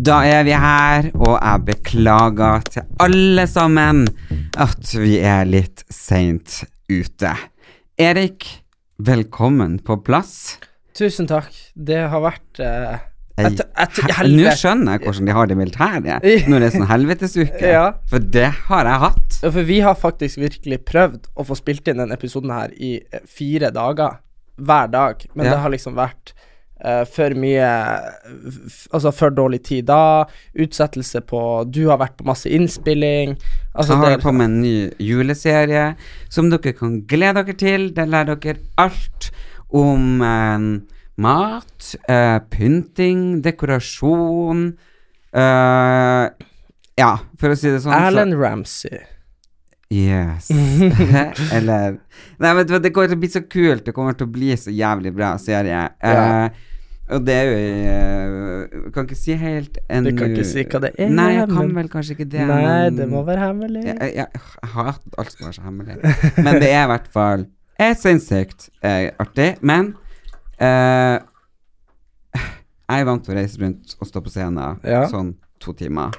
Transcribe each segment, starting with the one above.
Da er vi her, og jeg beklager til alle sammen at vi er litt seint ute. Erik, velkommen på plass. Tusen takk. Det har vært eh, Ei, et, et, he- Nå skjønner jeg hvordan de har det i militæret, når det er sånn helvetesuke. Ja. For det har jeg hatt. Ja, For vi har faktisk virkelig prøvd å få spilt inn denne episoden her i eh, fire dager. Hver dag. Men Ja. det har liksom vært eh, for mye Altså for dårlig tid da. Utsettelse på Du har vært på masse innspilling. Altså, Jeg har på med en ny juleserie som dere kan glede dere til. Der lærer dere alt om eh, mat, eh, pynting, dekorasjon eh, Ja, for å si det sånn. så- Erlend Ramsey. Yes. Eller Nei, vet du hva, det kommer til å bli så kult. Det kommer til å bli så jævlig bra serie. Ja. Eh, og det er jo jeg Kan ikke si helt ennå Du kan ikke si hva det er, Nei, jeg kan vel kanskje ikke det. Nei, det må være hemmelig. jeg, jeg, jeg hater alt som er så hemmelig. Men det er i hvert fall er sinnssykt eh, artig. Men eh, jeg er vant til å reise rundt og stå på scenen Ja. sånn to timer.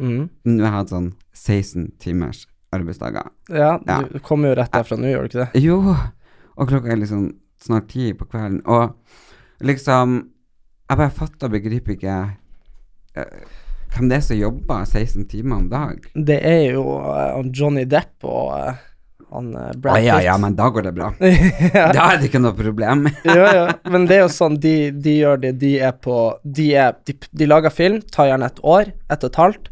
Mm. Nå har jeg hatt sånn 16 timers arbeidsdager. Ja, Ja. du kommer jo rett derfra nå, gjør du ikke det? Jo, og klokka er liksom snart ti på kvelden. Og liksom Jeg bare fatter og begriper ikke eh, hvem det er som jobber 16 timer om dag. Det er jo uh, Johnny Depp og uh, han uh, Brad Ja, ja, Pitt. ja, men da går det bra. ja. Da er det ikke noe problem. ja, ja. Men det er jo sånn, de, de gjør det, de er på De, er, de, de lager film, tar gjerne et år, et og et halvt,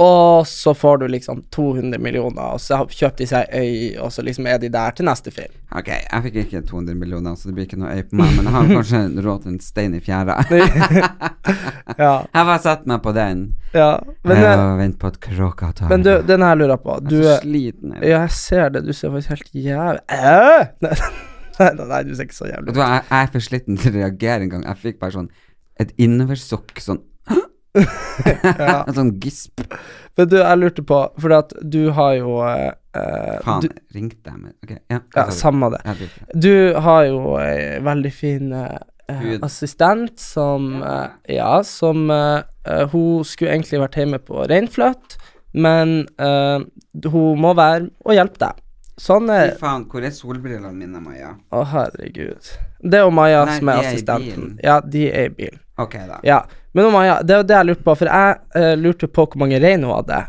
og så får du liksom 200 millioner, og så kjøper de seg øy, og så liksom er de der til neste film. Ok, jeg fikk ikke 200 millioner, så det blir ikke noe øy på meg, men jeg har kanskje råd til en stein i fjæra. Ja, Jeg bare setter meg på den ja. Men, eh, eh, og venter på at kråka tar men du, den her lurer jeg på. Du Jeg er så sliten. jeg. Ja, jeg ser det. Du ser faktisk helt jævlig Øh! Nei, nei, nei, du ser ikke så jævlig ut. jeg, jeg er for sliten til å reagere en gang. Jeg fikk bare sånn et innoversukk, sånn Ja. En sånn gisp. Men du, jeg lurte på, for at du har jo eh, eh, Faen, du, ringte jeg med Ok, ja. Ja, samme det. Du- har jo ei veldig fin eh, assistent som eh, Ja, som eh, eh, Hun skulle egentlig vært hjemme på reinfløtt, men eh, hun må være og hjelpe deg. Sånn er Fy faen, hvor er solbrillene mine, Maja? Å, herregud. Det er jo Maja Nei, som er er assistenten. Ja, de er i bilen. Ok, da. Ja. Men oh, Maja, det er jo det jeg lurte på, for jeg eh, lurte på hvor mange rein hun hadde.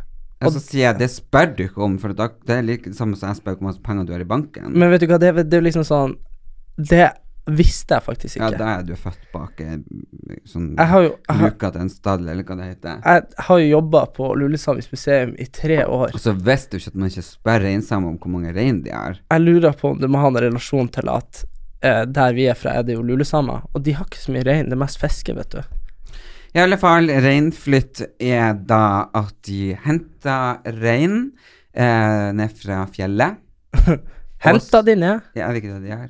Og så sier jeg det spør du ikke om, for da, det er like det samme som jeg spør hvor mange penger du har i banken. Men vet du hva, det, er- det er jo liksom sånn Det visste jeg faktisk ikke. ja, det er du født bak en sånn jeg har jo jeg har, luka til en stall, eller hva det heter. jeg har jo jobba på Lulesamisk museum i tre år. Og så visste du ikke at man ikke spør reinsamer om hvor mange rein de har. Jeg lurer på om det må ha en relasjon til at eh, der vi er fra, er det jo lulesamer, og de har ikke så mye rein, det er mest fiske, vet du. I alle fall, reinflytt er da at de henter rein eh, ned fra fjellet. henter de ned? Ja, er ikke det de gjør?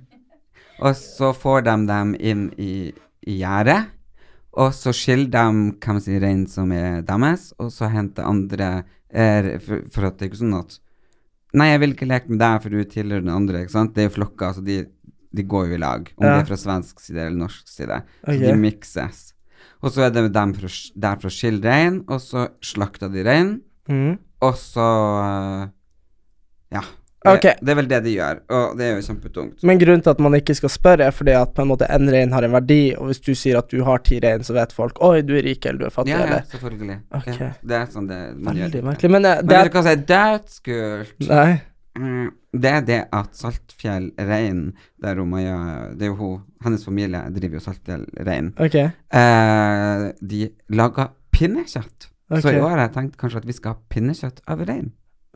Og så får de dem inn i, i gjerdet, og så skiller de hvem sin rein som er deres, og så henter andre er, for, for at det er ikke sånn at Nei, jeg vil ikke leke med deg, for du tilhører den andre, ikke sant? Det er jo flokker, så de, de går jo i lag, om Ja. det er fra svensk side eller norsk side. Så de mikses. Og så er det dem for der for å skille rein, og så slakter de rein, mm. og så eh, Ja. Det, Det, det er vel det de gjør, og det er jo kjempetungt. Men grunnen til at man ikke skal spørre, er fordi at på en måte en rein har en verdi, og hvis du sier at du har ti rein, så vet folk oi, du er rik eller du er fattig, Ja, ja, selvfølgelig. Okay. Ja, det er sånn det man Veldig gjør. merkelig. Men eh, Men det du kan si, dødskult? Nei. Eh, det er det at Saltfjell rein, der Maja Det er jo hun Hennes familie driver jo Saltfjell rein. Ok. Eh, de lager pinnekjøtt. Så i år har jeg tenkt kanskje at vi skal ha pinnekjøtt av rein.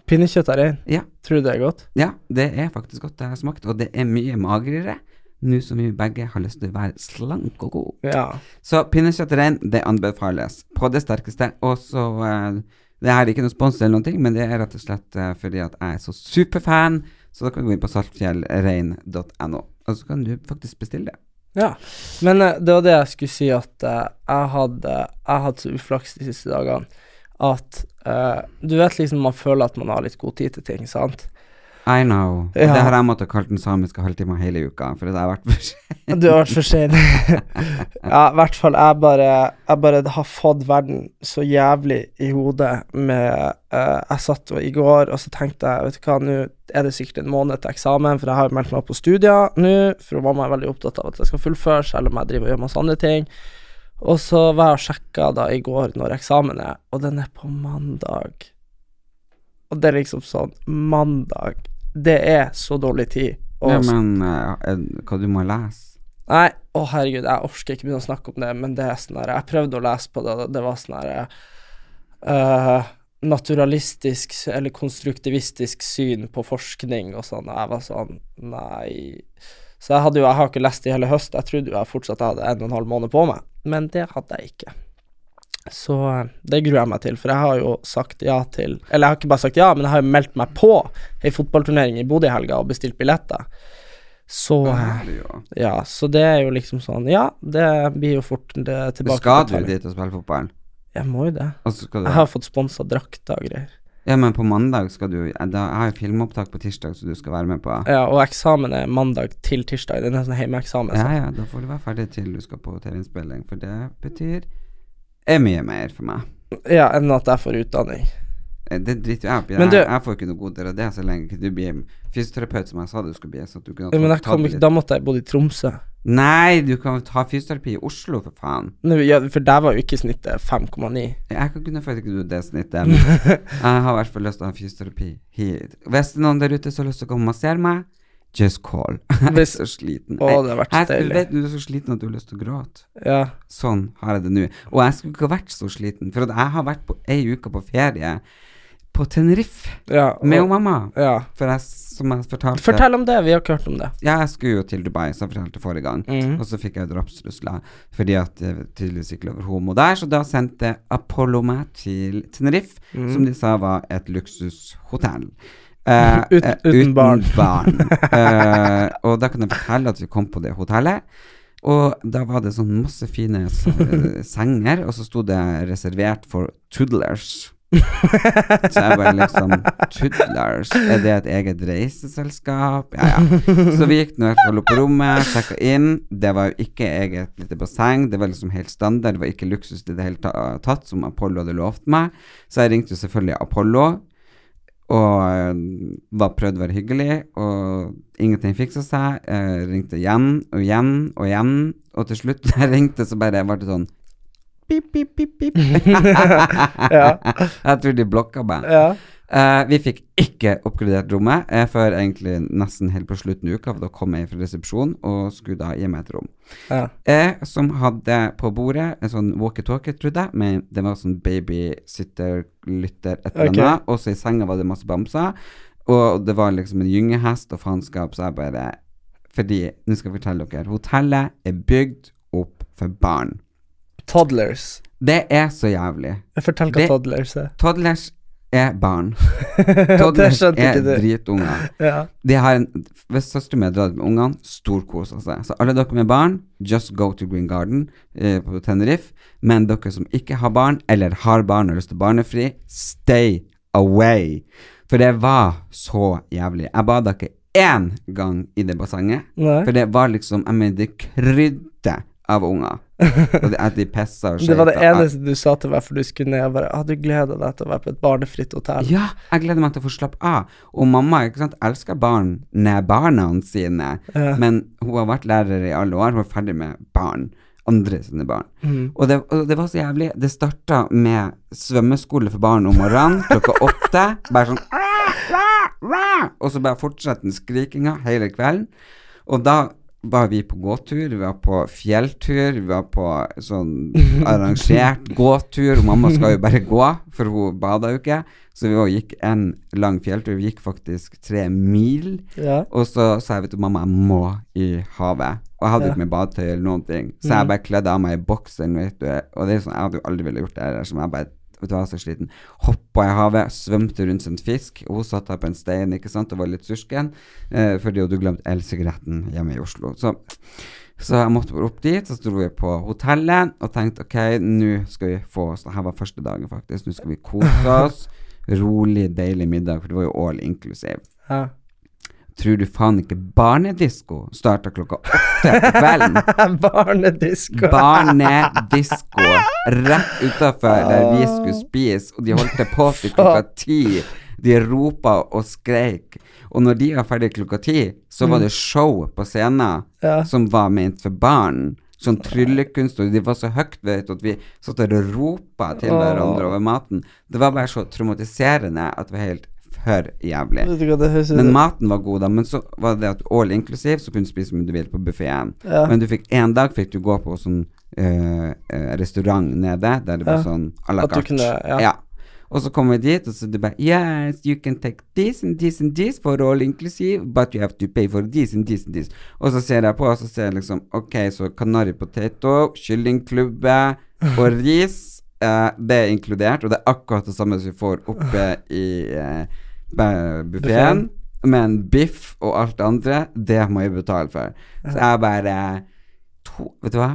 Pinnekjøtt av rein. Ja. Tror du det er godt? Ja, det er faktisk godt det har smakt, og det er mye magrere. Nå som vi begge har lyst til å være slank og god. Ja. Så pinnekjøtt rein, det anbefales på det sterkeste. Og så eh, Det her er ikke noe spons eller noen ting, men det er rett og slett eh, fordi at jeg er så superfan. Så da kan du gå inn på saltfjellrein.no, og så kan du faktisk bestille det. Ja, men eh, det var det jeg skulle si, at eh, jeg hadde Jeg hadde så uflaks de siste dagene at uh, Du vet liksom man føler at man har litt god tid til ting, sant? I know. Ja. Det har jeg måttet kalle den samiske halvtimen hele uka, for jeg har vært for sent. Du har vært for sein. ja, i hvert fall jeg bare Jeg bare har fått verden så jævlig i hodet med uh, Jeg satt i går og så tenkte jeg, vet du hva, nå er det sikkert en måned til eksamen, for jeg har jo meldt meg opp på studier nå, for mamma er veldig opptatt av at jeg skal fullføre, selv om jeg driver og gjør masse andre ting. Og så var jeg og sjekka da i går når eksamen er, og den er på mandag. Og det er liksom sånn Mandag. Det er så dårlig tid. Og Ja, men uh, hva du må lese? Nei, å herregud, jeg orker ikke begynne å snakke om det, men det er sånn her Jeg prøvde å lese på det, det var sånn her uh, Naturalistisk eller konstruktivistisk syn på forskning og sånn. Jeg var sånn Nei. Så jeg hadde jo Jeg har ikke lest i hele høst. Jeg trodde jo jeg fortsatt hadde en og en halv måned på meg, men det hadde jeg ikke. Så eh, det gruer jeg meg til, for jeg har jo sagt ja til Eller jeg har ikke bare sagt ja, men jeg har jo meldt meg på ei fotballturnering i Bodø i helga og bestilt billetter. Så eh, ja, så det er jo liksom sånn Ja, det blir jo fort det tilbake Skal du dit og spille fotball? Jeg må jo det. Skal du Jeg har fått sponsa drakter og greier. Ja, men på mandag skal du da, Jeg har jo filmopptak på tirsdag, så du skal være med på. Ja, og eksamen er mandag til tirsdag. Det er nesten hjemmeeksamen. Ja, ja, da får du være ferdig til du skal på TV-innspilling, for det betyr er mye mer for meg. Ja, enn at jeg får utdanning. Eh, Det driter jeg i. Jeg, jeg får ikke noe godere av det så lenge ikke du blir fysioterapeut, som jeg sa du skulle bli. Så du kunne men kom da måtte jeg bodd i Tromsø. Nei, du kan ta fysioterapi i Oslo, for faen. Nei, ja, for der var jo ikke snittet 5,9. Jeg kan kunne faktisk ikke det snittet, jeg har i hvert fall lyst til å ha fysioterapi hit. Hvis noen der ute som har lyst til å komme og massere meg, just call. Jeg er så sliten. Å, det har vært jeg, så jeg, deilig. vet du er så sliten at du har lyst til å gråte. Ja. Sånn har jeg det nå. Og jeg skulle ikke ha vært så sliten, for jeg har vært på ei uke på ferie på Tenerife ja med og- og mamma. ja. For jeg, som jeg fortalte Fortell om det, vi har ikke hørt om det. Ja, jeg skulle jo til Dubai, som jeg fortalte forrige gang. Mm. Og så fikk jeg drapstrusler fordi at det tydeligvis gikk over homo der. Så da sendte Apollo meg til Tenerife, mm. som de sa var et luksushotell. Eh, Uten- eh, uten barn. barn. Uh, og da kan jeg fortelle at vi kom på det hotellet. Og da var det sånn masse fine senger, og så sto det 'reservert for toodlers'. Så jeg bare liksom Toodlers, er det et eget reiseselskap? Ja, ja. Så vi gikk nå i hvert fall opp på rommet, sjekka inn. Det var jo ikke eget lite basseng, det var liksom helt standard, det var ikke luksus i det hele tatt, som Apollo hadde lovt meg. Så jeg ringte jo selvfølgelig Apollo. Og øh, var prøvd å være hyggelig, og ingenting fiksa seg. Jeg ringte igjen og igjen og igjen, og til slutt jeg ringte, så bare ble det sånn Pip, pip, pip, pip. Ja. Jeg tror de blokka meg. Ja. Eh, vi fikk ikke oppgradert rommet eh, før egentlig nesten helt på slutten av uka, da kom jeg fra resepsjonen og skulle da gi meg et rom. Ja. Jeg som hadde på bordet en sånn walkietalkie, trodde jeg, men det var sånn babysitter, lytter, et eller annet. Og så i senga var det masse bamser, og det var liksom en gyngehest og faenskap, så jeg bare Fordi, nå skal jeg fortelle dere, hotellet er bygd opp for barn. Toddlers. Det er så jævlig. Fortell hva Det- toddlers er. Toddlers er barn. skjønte er dritunger. Ja. De har en, hvis søsteren min drar med ungene, storkoser seg. Så alle dere med barn, just go to Green Garden eh, på Tenerife. Men dere som ikke har barn, eller har barn og har lyst til barnefri, stay away. For det var så jævlig. Jeg bada ikke én gang i det bassenget. For det var liksom Jeg mener, det krydde av unger. Og at de pissa og Det var det eneste du sa til meg for du skulle ned. Jeg bare, ah, du gleder deg til å være på et barnefritt hotell. Ja, jeg gleder meg til å få slappe av. Og mamma ikke sant, elsker barna sine, Ja. men hun har vært lærer i alle år, hun er ferdig med barn. Andre sine barn. Mm. Og, det, og det var så jævlig. Det starta med svømmeskole for barn om morgenen klokka åtte. Bare sånn! Og så bare fortsetter den skrikinga hele kvelden. Og da var vi på gåtur, vi var på fjelltur, vi var på sånn arrangert gåtur. Og mamma skal jo bare gå, for hun bada jo ikke. Så vi gikk en lang fjelltur. Vi gikk faktisk tre mil. Ja. Og så sa jeg vet du, mamma, jeg må i havet. Og jeg hadde Ja. ikke med badetøy eller noen ting. Så jeg bare kledde av meg i bokseren, vet du. Og det er sånn, jeg hadde jo aldri ville gjort det her, som jeg bare Vet du, var så sliten. Hoppa i havet, svømte rundt en fisk. Og hun satt der på en stein ikke sant, og var litt sursken eh, fordi hun hadde glemt elsigaretten hjemme i Oslo. Så, så jeg måtte bare opp dit. Så dro vi på hotellet og tenkte ok, nå skal vi få oss Dette var første dagen, faktisk. Nå skal vi kose oss. Rolig, deilig middag, for det var jo all inclusive. Ja. Tror du faen ikke barnedisko starta klokka åtte på kvelden? Barnedisko. Barnedisko rett utafor der vi skulle spise, og de holdt det på til klokka ti. De ropa og skreik. Og når de var ferdig klokka ti, så var det show på scenen Ja. som var ment for barn. Sånn tryllekunst, og de var så høyt, vet at vi satt der og ropa til hverandre over maten. Det var bare så traumatiserende at det var helt for jævlig. Men maten var god, da. Men så var det at all inclusive, så kunne du spise som du vil på buffeen. Ja. Men du fikk en dag fikk du gå på sånn eh, eh, restaurant nede, der det var Ja. sånn à la carte. kunne- ja. Og så kommer vi dit, og så det bare Yes, you can take this and this and this for all inclusive, but you have to pay for this and this and this. Og så ser jeg på, og så ser jeg liksom Ok, så kanari potato, kyllingklubbe og ris. eh, det er inkludert, og det er akkurat det samme som vi får oppe i uh, buffeen. Men biff og alt det andre, det må jeg betale for. Så jeg bare to, Vet du hva?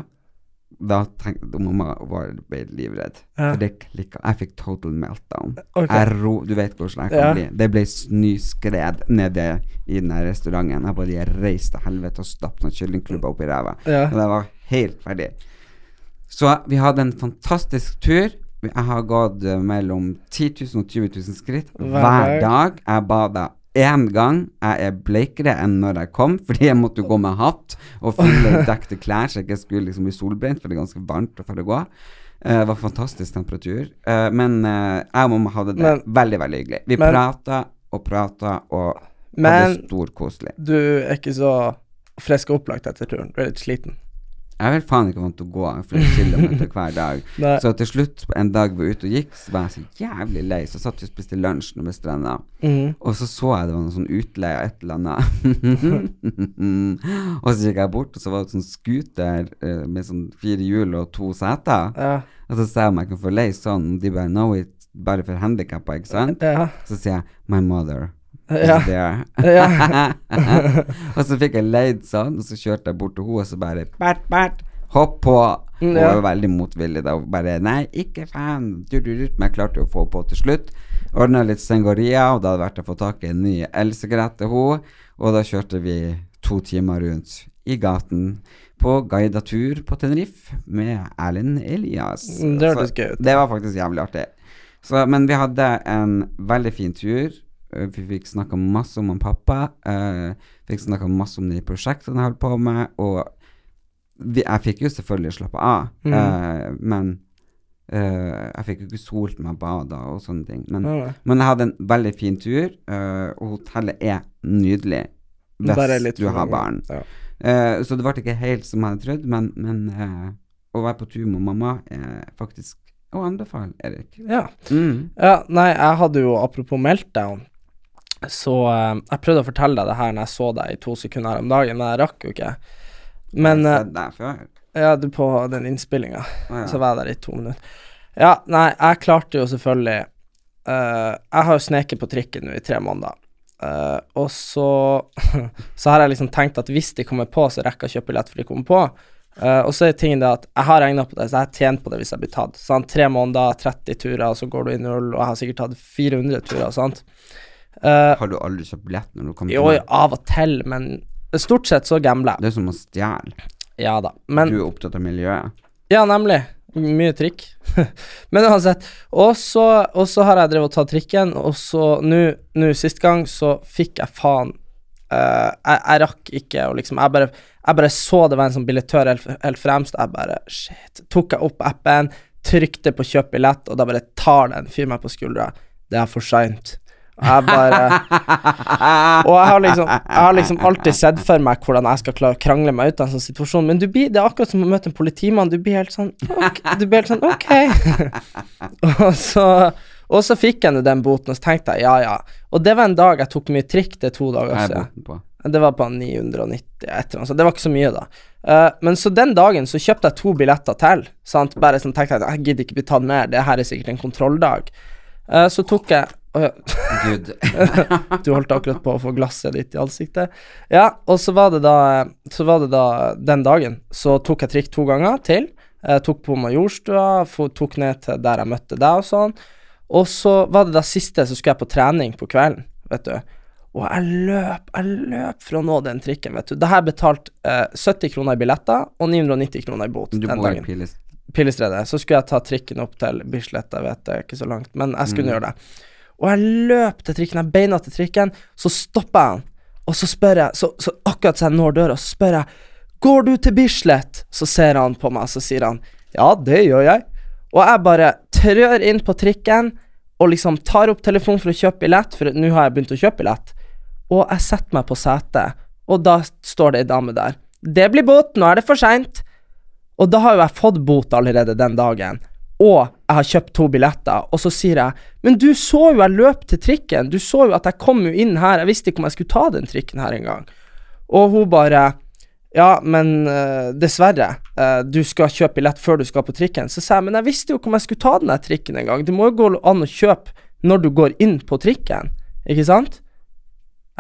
Da tenkte mamma var livredd. For det klikka. Jeg fikk total meltdown. Okay. Ro, du vet hvordan jeg kan Ja. bli. Det ble snøskred nede i den restauranten. Jeg bare reiste til helvete og stappet noen kyllingklubber opp i ræva. Ja. Og jeg var helt ferdig. Så vi hadde en fantastisk tur. Jeg har gått eh, mellom 10 000 og 20 000 skritt Hver dag. Jeg bada én gang. Jeg er bleikere enn når jeg kom, fordi jeg måtte gå med hatt og fylle dekte klær, så jeg ikke skulle liksom bli solbrent, for det er ganske varmt for å gå. Eh, det var fantastisk temperatur. Eh, men jeg og mamma hadde det Men- veldig, veldig hyggelig. Vi Men- prata og prata og Men hadde storkoselig. du er ikke så frisk og opplagt etter turen. Du er litt sliten. Jeg vel faen ikke vant til å gå flere kilometer hver dag. Så til slutt, en dag vi var ute og gikk, så var jeg så jævlig lei. Så satt vi og spiste lunsj når vi stranda. mm. Og så så jeg det var noe sånn utleie av et eller annet. og så gikk jeg bort, og så var det sånn scooter uh, med sånn fire hjul og to seter. Ja. Og så sa jeg om jeg kunne få leie sånn, og de bare No, it', bare for handikappa, ikke sant? Ja. Så sier jeg My mother. Ja. Ja. og så fikk jeg leid sånn, og så kjørte jeg bort til henne, og så bare Bert, Bert, hopp på! Hun Ja. var veldig motvillig da. Og bare Nei, ikke fan. Du, du, du. Men jeg klarte å få på til slutt. Ordna litt sengoria, og da hadde det vært å få tak i en ny elsigarett til henne. Og da kjørte vi to timer rundt i gaten på guida tur på Tenerife med Erlend Elias. Mm, det hørtes gøy ut. Det var faktisk jævlig artig. Så, men vi hadde en veldig fin tur. Eh, Vi fikk snakka masse om han pappa. Uh, fikk snakka masse om de prosjektene jeg holdt på med. Og vi, jeg fikk jo selvfølgelig slappe av, Mhm. eh, men eh, jeg fikk jo ikke solt meg bada og sånne ting. Men, nei. men jeg hadde en veldig fin tur, eh, og hotellet er nydelig hvis du har barn. Ja. Eh, så det ble ikke helt som jeg hadde trodd, men, men eh, å være på tur med mamma er faktisk å anbefale, Erik. Ja. Mm. ja. Nei, jeg hadde jo apropos meltdown, så eh, jeg prøvde å fortelle deg det her når jeg så deg i to sekunder her om dagen, men jeg rakk jo ikke. Men jeg eh, har sett deg før. Ja, du på den innspillinga. Ah, ja. Så var jeg der i to minutter. Ja, nei, jeg klarte jo selvfølgelig uh, Jeg har jo sneket på trikken nå i tre måneder. Uh, og så Så har jeg liksom tenkt at hvis de kommer på, så rekker jeg å kjøpe billett for de kommer på. Uh, og så er tingen det at jeg har regna på det, så jeg har tjent på det hvis jeg blir tatt. Sånn, tre måneder, 30 turer, og så går du i null, og jeg har sikkert tatt 400 turer, sant. Eh, Har du aldri kjøpt billett når du kommer jo, til av og til, men stort sett så gambler jeg. Det er som å stjele. Ja da. Men Du er opptatt av miljøet. Ja, nemlig. Mye trikk. Men uansett. Og så, har jeg drevet og tatt trikken, og så nå sist gang så fikk jeg faen uh, jeg, jeg rakk ikke å liksom jeg bare, jeg bare så det var en sånn billettør helt, helt fremst, jeg bare Shit. Tok jeg opp appen, trykte på kjøp billett, og da bare tar den fyr meg på skuldra. Det er for seint. Jeg bare Og jeg har liksom Jeg har liksom alltid sett for meg hvordan jeg skal klare å krangle meg ut av en sånn situasjon, men du blir, det er akkurat som å møte en politimann. Du blir helt sånn Ok. Du blir helt sånn okay. og så og så fikk jeg nå den boten, og så tenkte jeg ja, ja. Og det var en dag jeg tok mye trikk, det er to dager er siden. Det var på 990 et eller annet, det var ikke så mye, da. Uh, men så den dagen så kjøpte jeg to billetter til. Sant? Bare sånn tenkte jeg jeg gidder ikke bli tatt mer, det her er sikkert en kontrolldag. Uh, så tok jeg Å ja. Gud. Du holdt akkurat på å få glasset ditt i ansiktet. Ja, og så var det da Så var det da den dagen så tok jeg trikk to ganger til. Jeg tok på Majorstua, tok ned til der jeg møtte deg og sånn. Og så var det da siste, så skulle jeg på trening på kvelden, vet du. Og jeg løp, jeg løp for å nå den trikken, vet du. Da har jeg betalt eh, 70 kroner i billetter og 990 kroner i bot Du den dagen. Piles. Pilestredet. Så skulle jeg ta trikken opp til Bislett, jeg vet det er ikke så langt, men jeg skulle gjøre det. Og jeg løp til trikken, jeg beina til trikken, så stopper jeg han, og så spør jeg, så, så akkurat så jeg når døra, så spør jeg, går du til Bislett? Så ser han på meg, så sier han, ja, det gjør jeg. Og jeg bare trør inn på trikken, og liksom tar opp telefonen for å kjøpe billett, for nå har jeg begynt å kjøpe billett, og jeg setter meg på setet, og da står det ei dame der. Det blir bot, nå er det for seint. Og da har jo jeg fått bot allerede den dagen, og jeg har kjøpt to billetter, og så sier jeg Men du så jo jeg løp til trikken, du så jo at jeg kom jo inn her, jeg visste ikke om jeg skulle ta den trikken her engang. Og hun bare Ja, men uh, dessverre, Uh, du skal kjøpe billett før du skal på trikken. Så sa jeg, men jeg visste jo ikke om jeg skulle ta den trikken engang. Det må jo gå an å kjøpe når du går inn på trikken, ikke sant?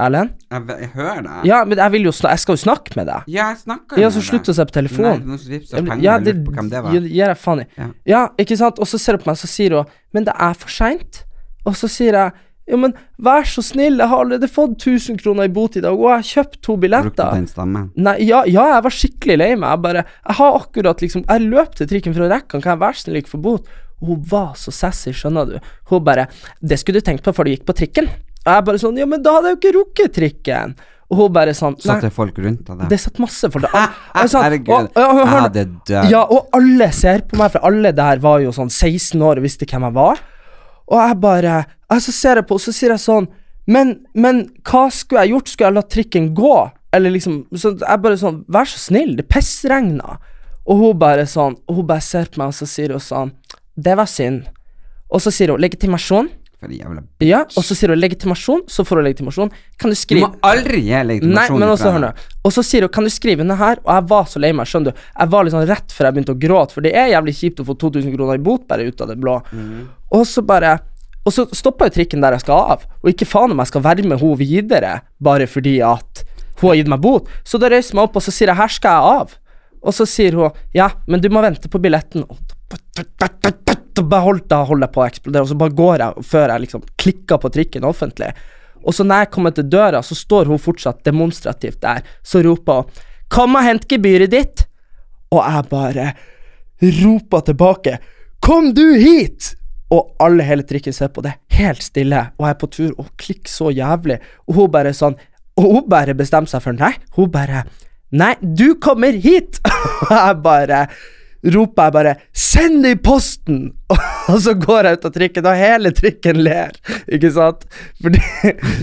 Erlend? Jeg, jeg hører deg. Ja, men jeg jo jeg skal jo snakke med deg. Ja, jeg snakker Ja, med så deg. slutt å se på telefonen. Ja, penger. Ja, det gjør på hvem det var. gir gir jeg faen i. Ja. Ja, ikke sant? Og så ser hun på meg, så sier hun Men det er for seint. Og så sier jeg Jo, men vær så snill, jeg har allerede fått 1000 kroner i bot i dag, og jeg har kjøpt to Brukte billetter. den stemmen. Nei, ja, ja, jeg var skikkelig lei meg. Jeg bare Jeg har akkurat liksom Jeg løp til trikken for å rekke den, kan jeg være snill ikke få bot? Hun var så sassy, skjønner du. Hun bare Det skulle du tenkt på før du gikk på trikken. Og jeg bare sånn Ja, men da hadde jeg jo ikke rukket trikken. Og hun bare sånn Satt det folk rundt deg det satt masse folk der. Herregud, jeg hadde dødd. Ja, og alle ser på meg, for alle der var jo sånn 16 år og visste hvem jeg var. Og jeg bare Og Så ser jeg på, og så sier jeg sånn Men, men hva skulle jeg gjort? Skulle jeg latt trikken gå? Eller liksom så Jeg bare sånn Vær så snill, det pissregna. Og hun bare sånn Og hun bare ser på meg, og så sier hun sånn Det var synd. Og så sier hun legitimasjon. Ja, og så sier hun legitimasjon, så får hun legitimasjon. Kan du Du må aldri gi Nei, legitimasjon men også hør nå. Og så sier hun 'kan du skrive under her', og jeg var så lei meg, skjønner du. Jeg var liksom rett før jeg begynte å gråte, for det er jævlig kjipt å få 2000 kroner i bot bare ut av det blå. Og så bare Og så stoppa jo trikken der jeg skal av, og ikke faen om jeg skal være med henne videre bare fordi at hun har gitt meg bot. Så da reiser jeg meg opp, og så sier jeg 'her skal jeg av'. Og så sier hun 'ja, men du må vente på billetten'. Og da bare holdt jeg, holder jeg på å eksplodere, og så bare går jeg før jeg liksom klikker på trikken offentlig. Og så når jeg kommer til døra, så står hun fortsatt demonstrativt der. Så roper hun 'Kom og hent gebyret ditt'. Og jeg bare roper tilbake 'Kom du hit!' Og alle hele trikken ser på det, helt stille, og jeg er på tur og klikker så jævlig. Og hun bare sånn Og hun bare bestemmer seg for nei. Hun bare Nei, du kommer hit! Og jeg bare roper jeg bare 'Send det i posten!' Og så går jeg ut av trikken, og hele trikken ler, ikke sant? Fordi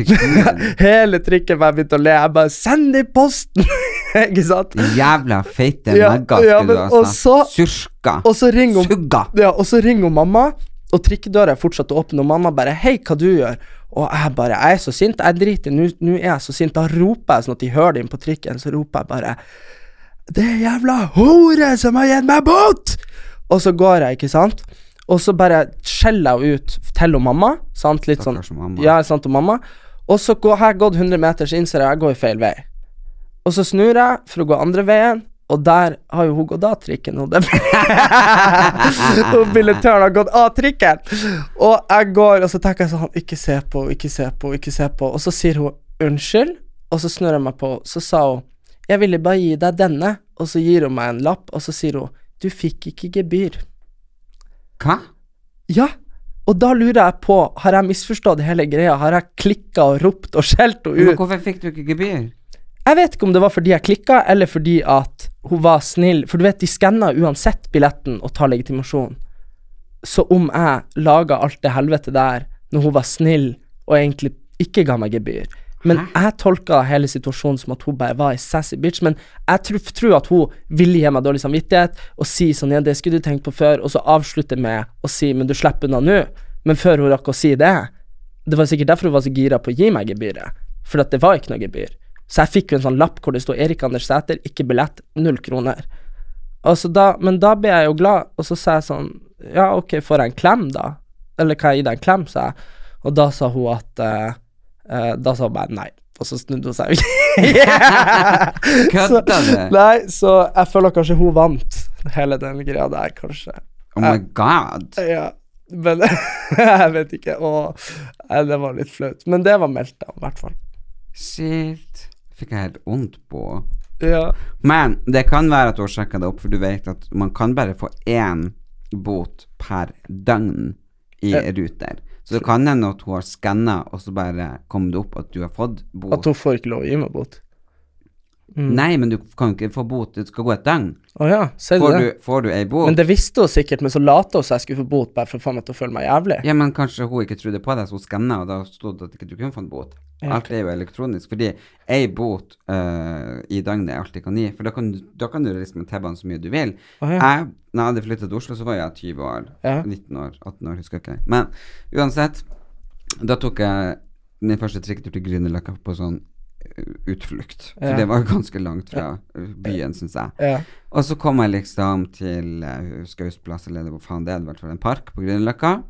Hele trikken bare begynte å le. Jeg bare 'Send det i posten!' ikke sant? Jævla feite Ja, megger ja, men- du ha sagt. Surka. Og så ringer hun Sugga. Ja, og så ringer mamma, og trikkedøra er fortsatt åpen, og mamma bare 'Hei, hva du gjør?' Og jeg bare 'Jeg er så sint. Jeg driter Nå nå er jeg så sint.' Da roper jeg sånn at de hører det inn på trikken, så roper jeg bare 'Det er jævla hore som har gitt meg bot!' Og så går jeg, ikke sant? Og så bare skjeller jeg ut til og mamma, sant? Litt sånn Stakkars mamma. Ja, sant, og mamma. Og så går, har jeg gått 100 meter, så innser jeg at jeg går feil vei. Og så snur jeg for å gå andre veien, og der har jo hun gått av trikken. Og billettøren har gått av trikken. Og jeg går, og så tenker jeg sånn Ikke se på, ikke se på, ikke se på. Og så sier hun unnskyld, og så snur jeg meg på, så sa hun Jeg ville bare gi deg denne, og så gir hun meg en lapp, og så sier hun Du fikk ikke gebyr. Hva? Ja, og da lurer jeg på, har jeg misforstått hele greia? Har jeg klikka og ropt og skjelt henne Men hvorfor fikk du ikke gebyr? Jeg vet ikke om det var fordi jeg klikka, eller fordi at hun var snill. For du vet, de skanner uansett billetten og tar legitimasjon. Så om jeg laga alt det helvete der, når hun var snill og egentlig ikke ga meg gebyr. Men jeg tolka hele situasjonen som at hun bare var ei sassy bitch. Men jeg tror, tror at hun ville gi meg dårlig samvittighet og si sånn ja, det skulle du tenkt på før, og så avslutte med å si men du slipper unna nå. Men før hun rakk å si det, det var sikkert derfor hun var så gira på å gi meg gebyret. For det var ikke noe gebyr. Så jeg fikk jo en sånn lapp hvor det sto Erik Anders Sæter, ikke billett, null kroner. Da, men da ble jeg jo glad, og så sa jeg sånn Ja, ok, får jeg en klem, da? Eller kan jeg gi deg en klem, sa jeg. Og da sa hun at eh, Da sa hun bare nei. Og så snudde hun seg. Kødder du? Nei, så jeg føler kanskje hun vant hele den greia der, kanskje. Oh my god. Ja, men jeg vet ikke. Og nei, det var litt flaut. Men det var meldt, da, i hvert fall. Shit. Fikk jeg helt vondt på. Ja. Men det kan være at har sjekka det opp, for du vet at man kan bare få én bot per døgn i Ja. Ruter. Så det kan hende at hun har skanna, og så bare kom det opp at du har fått bot. At hun får ikke lov å gi meg bot. Mm. Nei, men du kan ikke få bot. Det skal gå et døgn. Oh, ja, sier Får du, får du ei bot Men det visste hun sikkert, men så lata hun som jeg skulle få bot bare for få meg til å føle meg jævlig. Ja, men kanskje hun ikke trodde på det, så hun skanna, og da stod det at ikke du kunne få en bot. Ja, Alt er jo elektronisk, fordi ei bot uh, i døgnet er alt de kan gi. For da kan, du- da kan du liksom T-banen så mye du vil. Oh, ja. Jeg, når jeg hadde flyttet til Oslo, så var jeg 20 år. Ja. 19 år, 18 år, husker jeg ikke. Men uansett, da tok jeg min første trikketur til Grünerløkka på sånn utflukt. For Ja. det var ganske langt fra eh, byen, syns jeg. Ja. Og så kom jeg liksom til uh, Skausplass, eller hvor faen det er, i hvert fall en park på Grünerløkka.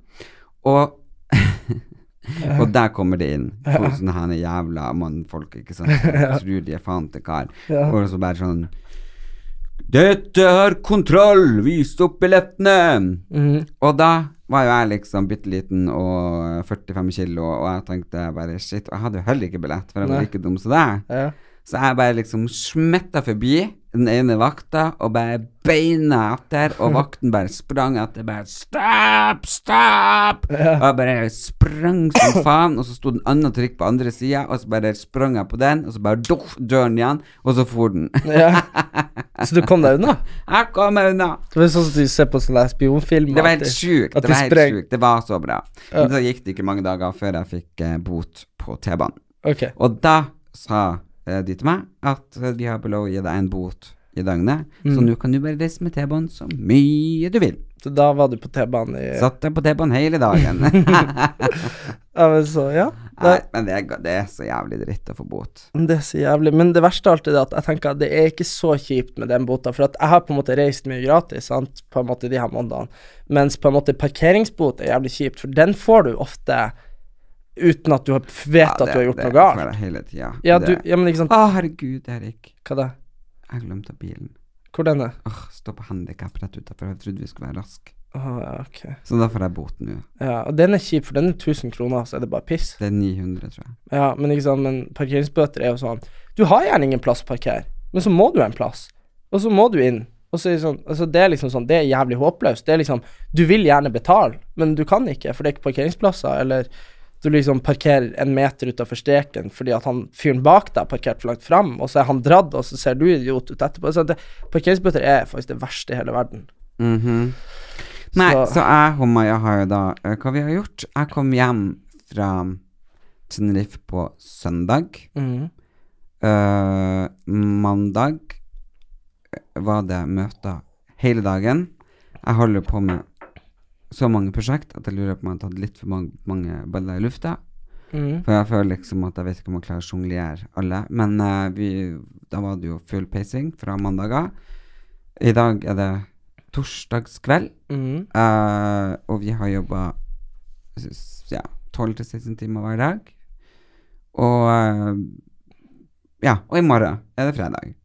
Og Og der kommer det inn to sånne her jævla mannfolk, ikke sant, som tror de er faen til kar. Og så bare sånn Dette er kontroll! Vis opp billettene! Mm. Og da var jo jeg liksom bitte liten og 45 kilo, og jeg tenkte bare shit, og jeg hadde jo heller ikke billett, for jeg var like dum som deg. Ja. Så jeg bare liksom smetta forbi den ene vakta og bare beina etter, og vakten bare sprang etter. Bare 'stopp, stopp!' Og jeg bare sprang som faen, og så sto den andre trikk på andre sida, og så bare sprang jeg på den, og så bare duff, døren igjen, og så for den. ja. Så du kom deg unna? jeg kom meg unna! Det var sånn som du ser på sånne spionfilmer. Det var helt sjukt. Det de var helt sjukt. Det var så bra. Ja. Men så gikk det ikke mange dager før jeg fikk eh, bot på T-banen. Okay. Og da sa de til meg at de har lov å gi deg en bot i døgnet, Mm. så nå kan du bare reise med T-banen så mye du vil. Så da var du på T-banen i Satt deg på T-banen hele dagen. Ja, men så, ja. Nei, Det, men det er, det er så jævlig dritt å få bot. det er så jævlig. Men det verste alt er at jeg tenker at det er ikke så kjipt med den bota, for at jeg har på en måte reist mye gratis, sant, på en måte de her månedene, mens på en måte parkeringsbot er jævlig kjipt, for den får du ofte uten at du har- vet at du har gjort Det noe galt. jeg hele tida. Ja, du, ja, men ikke sant Å, herregud, Erik. Hva da? Jeg glemte bilen. Hvor den er? Åh, Stå på handikap rett utafor. Jeg trodde vi skulle være raske. Oh, ja, ok. Så da får jeg bot nå. Ja, og den er kjip, for den er 1000 kroner, så er det bare piss. Det er 900, tror jeg. Ja, men ikke sant, men parkeringsbøter er jo sånn Du har gjerne ingen plass å parkere, men så må du en plass, og så må du inn. Og så er det sånn, altså det er liksom sånn, det er jævlig håpløst. Det er liksom, du vil gjerne betale, men du kan ikke, for det er ikke parkeringsplasser, eller du liksom parkerer en meter utafor streken fordi at han fyren bak deg har parkert for langt fram, og så er han dratt, og så ser du idiot ut etterpå. Så det, parkeringsbøter er faktisk det verste i hele verden. Mhm. Nei, så, Så- jeg og Maja har jo da eh, Hva vi har gjort? Jeg kom hjem fra Tenerife på søndag. Mhm. uh, mandag var det møter hele dagen. Jeg holder på med så mange prosjekt at jeg lurer på om jeg har tatt litt for mange, mange baller i lufta. Mm. For jeg føler liksom at jeg vet ikke om jeg klarer å sjonglere alle. Men uh, vi, da var det jo full pacing fra mandager. I dag er det torsdagskveld, mm. uh, og vi har jobba ja, 12-16 timer hver dag. Og uh, ja, og i morgen er det fredag.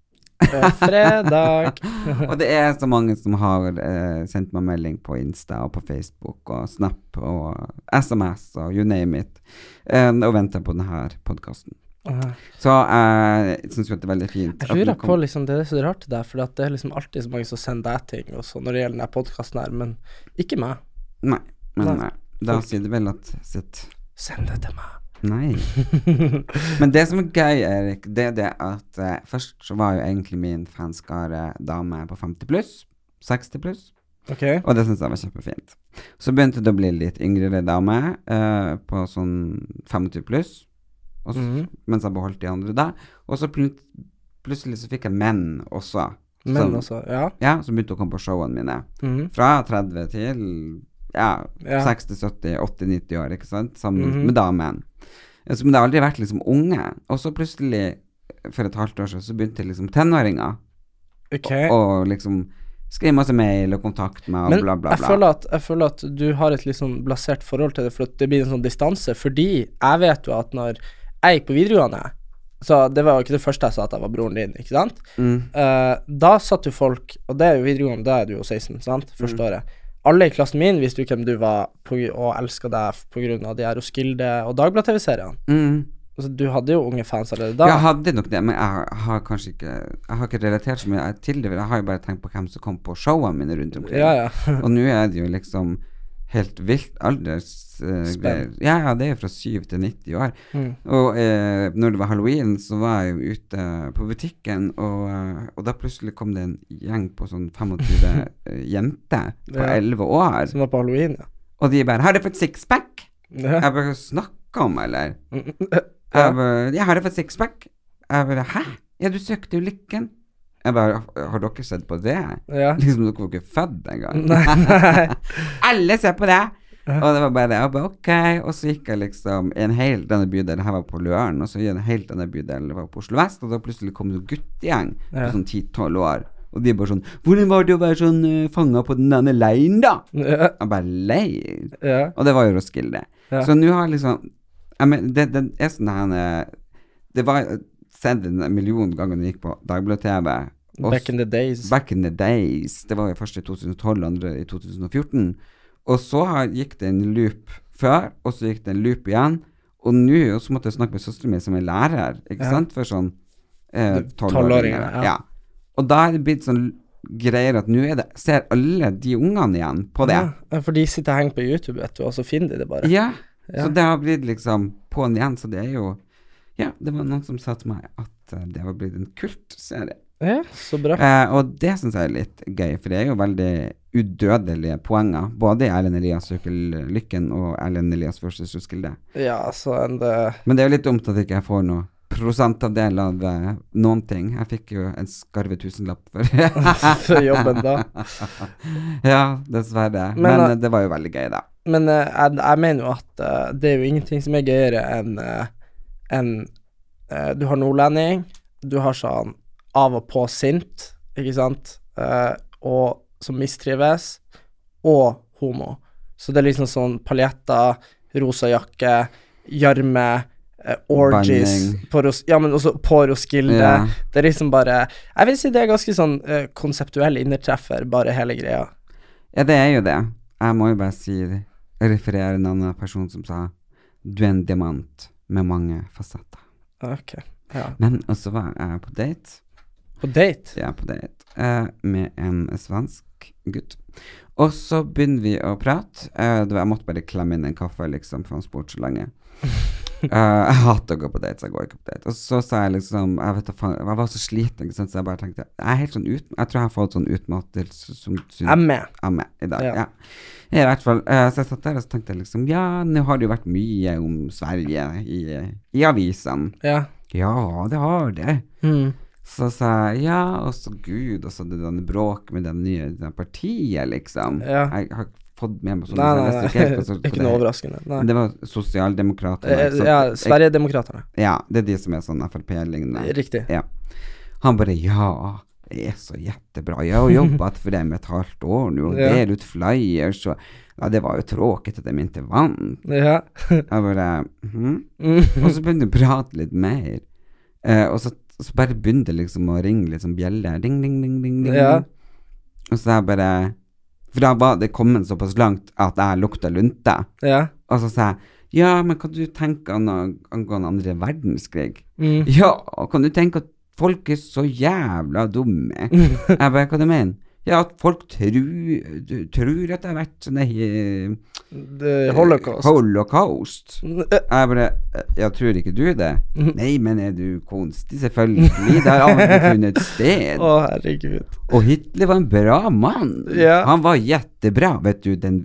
Det er fredag. Og det er så mange som har eh, sendt meg melding på Insta og på Facebook og Snap og SMS og you name it, eh, og venter på denne podkasten. Aha. Så jeg syns jo at det er veldig fint. Jeg lurer på liksom, Det er så rart det der, for det er liksom alltid så mange som sender deg ting også, når det gjelder denne podkasten her, men ikke meg. Nei, men nei. Da sier du vel at sitt Send det til meg. Nei. Men det som er gøy, Erik, det er det at eh, først så var jo egentlig min fanskare dame på 50 pluss. 60 pluss. Okay. Og det syntes jeg var kjempefint. Så begynte det å bli litt yngre dame, eh, på sånn 25 pluss, så, Mhm. mens jeg beholdt de andre da. Og så plut plutselig så fikk jeg menn også. Menn som, altså, ja. Ja, som begynte å komme på showene mine. Mhm. Fra 30 til ja, Ja. 60, 70, 80, 90 år, ikke sant? Sammen Mhm. med damen. Så, men det har aldri vært liksom unge. Og så plutselig, for et halvt år siden, så begynte liksom tenåringer okay. å liksom skrive masse mail og kontakte meg og Men bla, bla, jeg føler, at, jeg føler at du har et litt sånn blasert forhold til det, for det blir en sånn distanse. Fordi jeg vet jo at når jeg gikk på videregående Så det var jo ikke det første jeg sa at jeg var broren din, ikke sant? Mm. Uh, da satt jo folk Og det er jo videregående, da er du jo 16, sant? Første Mm. året. Alle i klassen min visste jo hvem du var, på, og elska deg av de her Roskilde og Dagblad-TV-seriene. Mm. Altså, du hadde jo unge fans allerede da. Jeg hadde nok det, men jeg har- har kanskje ikke Jeg har ikke relatert så mye til det. Jeg har jo bare tenkt på hvem som kom på showene mine rundt omkring. Ja, ja. Og nå er det jo liksom helt vilt aldersgreier. Uh, ja, ja, det er fra 7 til 90 år. Mm. Og eh, når det var halloween, så var jeg jo ute på butikken, og, eh, og da plutselig kom det en gjeng på sånn 25 eh, jenter på Ja. 11 år. Som var på halloween, ja. Og de bare 'Har du fått sixpack?' ja. Jeg bare 'Snakka om, eller?' Ja. Jeg bare 'Jeg har fått sixpack'. Jeg bare 'Hæ? Ja, du søkte jo lykken'. Jeg bare 'Har dere sett på det?' ja. Liksom dere var ikke født engang. Alle ser på det! Og det var bare det. Og, bare, okay. Og så gikk jeg liksom i en helt denne bydelen, her var på Løren, og så i en helt denne bydelen, var på Oslo vest, og da plutselig kom det en guttegjeng på sånn 10-12 år. Og de bare sånn 'Hvordan var det å være sånn uh, fanga på den denne leiren, da?' Ja. Jeg bare 'Leir?' ja. Og det var jo Roskilde. Ja. Så nå har liksom jeg men, det, det er sånn her eh, Det var sett en million ganger når jeg gikk på Dagbladet-TV. Back in the days. Back in the days. Det var jo først i 2012, andre i 2014. Og så har- gikk det en loop før, og så gikk det en loop igjen. Og nå så måtte jeg snakke med søsteren min, som er lærer, ikke Ja. sant, for sånn eh, Tolvåringer, Eh, ja. Ja. Og da er det blitt sånn greier at nå er det ser alle de ungene igjen på det. Ja, for de sitter og henger på YouTube, vet du, og så finner de det bare. Ja. Ja. Så det har blitt liksom på'n igjen, så det er jo Ja, det var noen som sa til meg at eh, det var blitt en kultserie. Ja, så bra. Eh, og det syns jeg er litt gøy, for det er jo veldig udødelige poenger. Både i Erlend Elias søker lykken og Erlend Elias versus Roskilde. Ja, så en det Men det er jo litt dumt at jeg ikke får noe prosentandel av eh, noen ting. Jeg fikk jo en skarve tusenlapp for For jobben da. Ja, dessverre. Men, Men, eh, eh, det var jo veldig gøy, da. Men eh, jeg, jeg mener jo at eh, det er jo ingenting som er gøyere enn uh, eh, Du har nordlending, du har sånn av og på sint, ikke sant, Eh, og som mistrives, og homo. Så det er liksom sånn paljetter, rosa jakke, gjørme, eh, orgies på Ros Ja, men også på Roskilde. Yeah. Det er liksom bare Jeg vil si det er ganske sånn eh, konseptuell innertreffer, bare hele greia. Ja, det er jo det. Jeg må jo bare si referere en annen person som sa du er en diamant med mange fasetter. Ok. Ja. Men også var jeg på date. På date? Er på date eh, med en svensk gutt. Og så begynner vi å prate. Eh, jeg måtte bare klemme inn en kaffe, liksom, for han spurte så lenge. Eh, jeg hater å gå på date, så jeg går ikke på date. Og så sa jeg liksom Jeg vet da faen, jeg var så sliten, så jeg bare tenkte Jeg er helt sånn ut, Jeg tror jeg har fått sånn utmattelse som med. er i dag. Ja. Ja. I hvert fall. Uh, så jeg satt der og så tenkte jeg liksom Ja, nå har det jo vært mye om Sverige i, i avisene. Ja. Ja, det har det. Mm. Så sa jeg ja, og så gud, og så det denne bråk med det nye partiet, liksom. Ja. Jeg har fått med meg sånn Nei, nei, nei. ikke helt Ikke noe overraskende. Nei. Det var sosialdemokratene. Eh, ja, Jeg- Sverigedemokraterna. Ja, det er de som er sånn Frp-lignende. Riktig. Ja. Han bare ja, det er så jättebra. Jeg har jobbet for dem et halvt år nå, og Ja. ut flyers, og ja, det var jo tråkigt at de ikke vant. Ja. Jeg bare mhm. Mm. Og så begynte jeg å prate litt mer. Eh, og så, så bare begynte liksom å ringe litt sånn bjelle. Ding, ding, ding, ding, ding. Ja. Og så jeg bare For da var det kommet såpass langt at jeg lukta lunte. Ja. Og så sa jeg ja, men kan du tenke an- angående andre verdenskrig? Mm. Ja, kan du tenke at folk er så jævla dumme? Jeg bare, hva du mener? Ja, at folk tror, tror at det har vært sånn Det- Holocaust. Holocaust. Eh, Jeg bare Jeg tror ikke du det? Mhm. Nei, men er du konstig? Selvfølgelig. Det har aldri funnet sted. Å, herregud. Og Hitler var en bra mann. Ja. Han var jettebra, vet du. Den,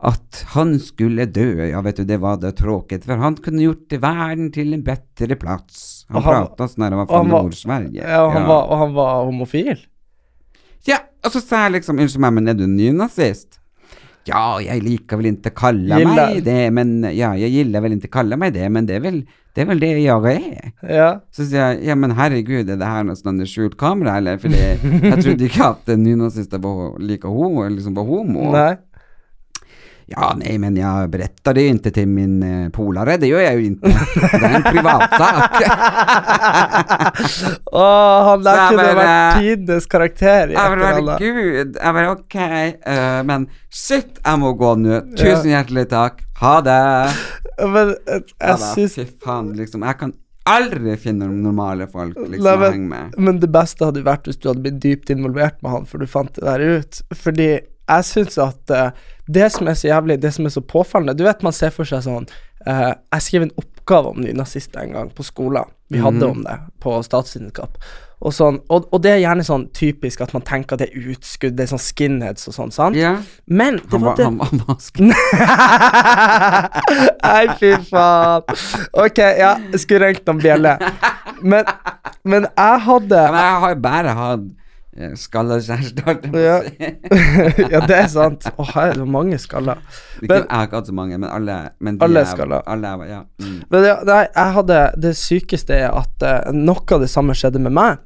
at han skulle dø, ja, vet du, det var det tråkete For han kunne gjort verden til en bedre plass. Han Og han- prata sånn her, han var fra Nord-Sverige. Ja, og han, Var, og han var homofil. Ja, og så sa jeg liksom, unnskyld meg, men er du nynazist? Ja, jeg liker vel ikke kalle gilla. meg det, men ja, jeg gillar vel ikke kalle meg det, men det er vel det, er vel det jeg er. Ja. Så sier jeg, ja, men herregud, er det her noe sånn skjult kamera, eller? Fordi jeg trodde ikke at nynazister var like homo, liksom var homo. Nei. Ja, nej, men jag berättade det inte till min eh, polare, det gör jag ju inte. Det är en privatsak. Å, han der Så jeg kunne bare- vært tidenes karakter i Jag bara, etter alle. herregud, Ja, men okej, eh, men shit, jag må gå nu. Tusen hjärtligt tack, ha det. Men jag syns fy fan, liksom, jag kan aldri finne normale folk liksom, Nei, å men- henge med. Men det beste hadde vært hvis du hadde blitt dypt involvert med han, for du fant det der ut. Fordi jeg syns at uh, det som er så jævlig, det som er så påfallende Du vet man ser for seg sånn uh, Jeg skrev en oppgave om nynazister en gang på skolen. Vi hadde Mhm. om det på statsvitenskap. Og, sånn, og, og det er gjerne sånn typisk at man tenker at det er utskudd, det er sånn skinheads og sånn, sant? Yeah. Men det han var var, det han, var sk- Nei, fy faen. Ok, ja, jeg skulle ringt noen bjeller. Men, men jeg hadde men jeg har bare hatt eh, på å Ja. Ja, det er sant. Å, her er det mange skaller. Men- jeg har ikke hatt så mange, men alle men Alle er- skaller. Alle er, ja. Mm. Men ja, nei, jeg hadde Det sykeste er at uh, noe av det samme skjedde med meg.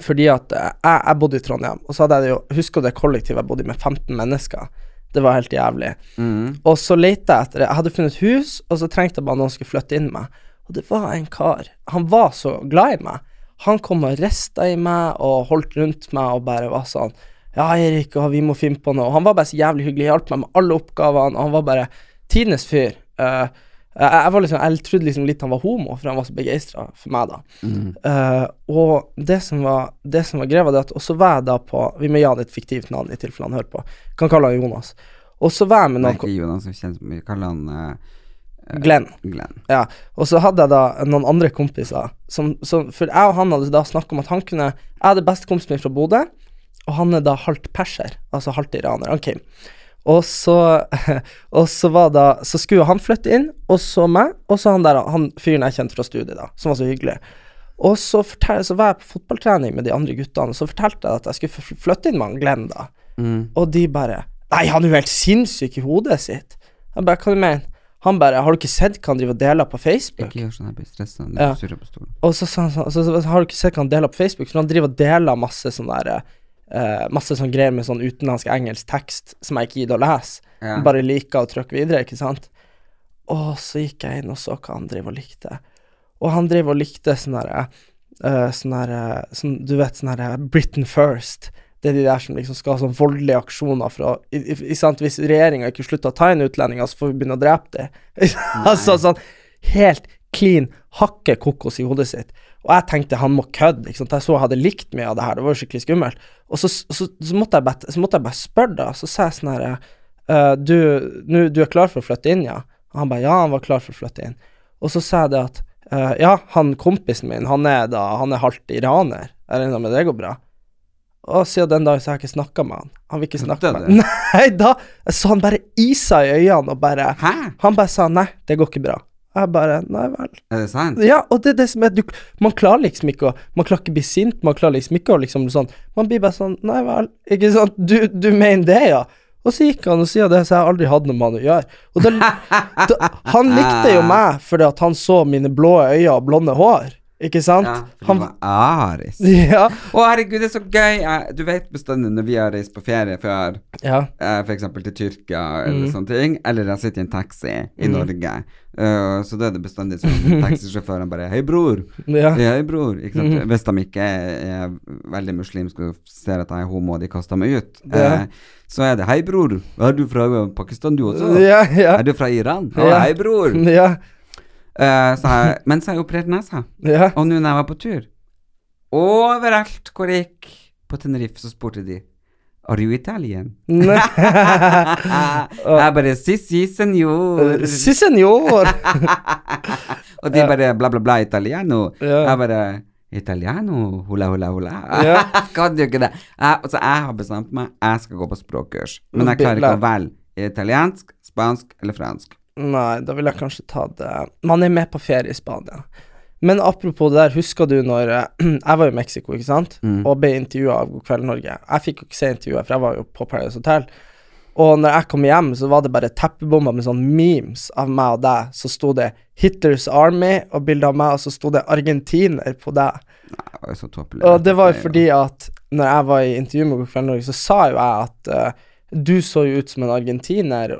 Fordi at uh, jeg, jeg bodde i Trondheim, og så hadde jeg jo Husker du det kollektivet jeg bodde i med 15 mennesker? Det var helt jævlig. Mm. Og så lette jeg etter det. Jeg hadde funnet hus, og så trengte jeg bare noen skulle flytte inn med meg. Og det var en kar. Han var så glad i meg. Han kom og rista i meg og holdt rundt meg og bare var sånn Ja, Erik, vi må finne på noe. Og han var bare så jævlig hyggelig, hjalp meg med alle oppgavene, og han var bare tidenes fyr. Uh, jeg, liksom, jeg trodde liksom litt han var homo, for han var så begeistra for meg, da. Eh, og det som var Det som var greia, var det at Og så var jeg da på Vi må gi han et fiktivt navn i tilfelle han hører på. Kan kalle han Jonas. Og så var jeg med noen Nei, ikke Jonas, som kjenner som vi kaller han eh, Glenn. Glenn. Ja, og så hadde jeg da noen andre kompiser som, som For jeg og han hadde da snakka om at han kunne Jeg hadde bestekompisen min fra Bodø, og han er da halvt perser, altså halvt iraner. Han Kim. Og så Og så var da Så skulle han flytte inn, og så meg, og så han der Han fyren jeg kjente fra studiet, da, som var så hyggelig. Og så, fortell, så var jeg på fotballtrening med de andre guttene, og så fortalte jeg at jeg skulle flytte inn med han Glenn, da. Mm. Og de bare Nei, han er jo helt sinnssyk i hodet sitt. Jeg bare, hva du mener? Han bare Har du ikke sett hva han driver og deler på Facebook? Ikke gjør sånn, jeg blir stressa Ja. Og så sa han sånn så, så, Har du ikke sett hva han deler på Facebook? For han driver og deler masse sånn der uh, Masse sånn greier med sånn utenlandsk engelsk tekst som jeg ikke gidder å lese. Ja. Bare liker å trykke videre, ikke sant? Og så gikk jeg inn og så hva han driver og likte. Og han driver og likte sånn derre uh, Sånn derre sånn, Du vet sånn derre Britain First. Det er de der som liksom skal ha sånn voldelige aksjoner for å i, i, i? Hvis regjeringa ikke slutter å ta inn utlendinger, så får vi begynne å drepe dem. altså sånn helt clean hakke kokos i hodet sitt. Og jeg tenkte han må kødde. ikke sant? Jeg så jeg hadde likt mye av det her, det var jo skikkelig skummelt. Og så, så, så, måtte, jeg bare, så måtte jeg bare spørre, da. Så sa jeg sånn herre «Eh, du, nu, du er klar for å flytte inn, ja? Og han bare ja, han var klar for å flytte inn. Og så sa jeg det at eh, ja, han kompisen min, han er da Han er halvt iraner. Jeg regner med det går bra. Og siden den dagen så har jeg ikke snakka med han. Han vil ikke snakke med han. Nei, da så han bare isa i øynene og bare Hæ? Han bare sa nei, det går ikke bra. Jeg bare nei vel. Er det sant? Ja, og det er det som er du, Man klarer liksom ikke å Man klarer ikke å bli sint, man klarer liksom ikke å liksom sånn Man blir bare sånn Nei vel, ikke sant, du, du mener det, ja? Og så gikk han og siden det, så jeg har aldri hatt noe med han å gjøre. Og da, da Han likte jo meg fordi at han så mine blå øyne og blonde hår, ikke sant? Ja, han, var aris. ja, Å, herregud, det er så gøy! Du vet bestandig når vi har reist på ferie før, ja. f.eks. for eksempel til Tyrkia eller Mm. sånne ting, eller jeg sitter i en taxi i Norge, uh, så da er det bestandig sånn taxisjåføren bare 'Hei, bror'. ja. Hei, bror. Ikke sant? Mm. Hvis de ikke er, veldig muslimske og ser at jeg er homo og de kaster meg ut, Ja. eh, så er det 'Hei, bror. Er du fra Pakistan, du også?' Ja, ja. Er du fra Iran? Ja. hei, bror. Ja, Eh, så jeg, mens jeg opererte nesa, ja. og nå når jeg var på tur Overalt hvor jeg gikk på Tenerife, så spurte de Are you Italian? Jeg bare Si, si, senor. Si senor! Og de bare bla, bla, bla, italiano. Ja. Jeg bare Italiano, hula, hula, hula. Ja. Kan jo ikke det. Jeg, altså, jeg har bestemt meg, jeg skal gå på språkkurs. Men jeg klarer ikke å velge italiensk, spansk eller fransk. Nei, da ville jeg kanskje tatt det Man er med på ferie i Spania. Men apropos det der, husker du når eh, Jeg var i Mexico, ikke sant, og ble intervjua av God kveld Norge. Jeg fikk jo ikke se intervjuet, for jeg var jo på Paradise Hotel. Og når jeg kom hjem, så var det bare teppebomber med sånn memes av meg og deg. Så sto det 'Hitlers Army' og bilde av meg, og så sto det 'argentiner' på deg. Det så tåpelig. Og det var jo fordi at når jeg var i intervju med God kveld Norge, så sa jo jeg at eh, du så jo ut som en argentiner,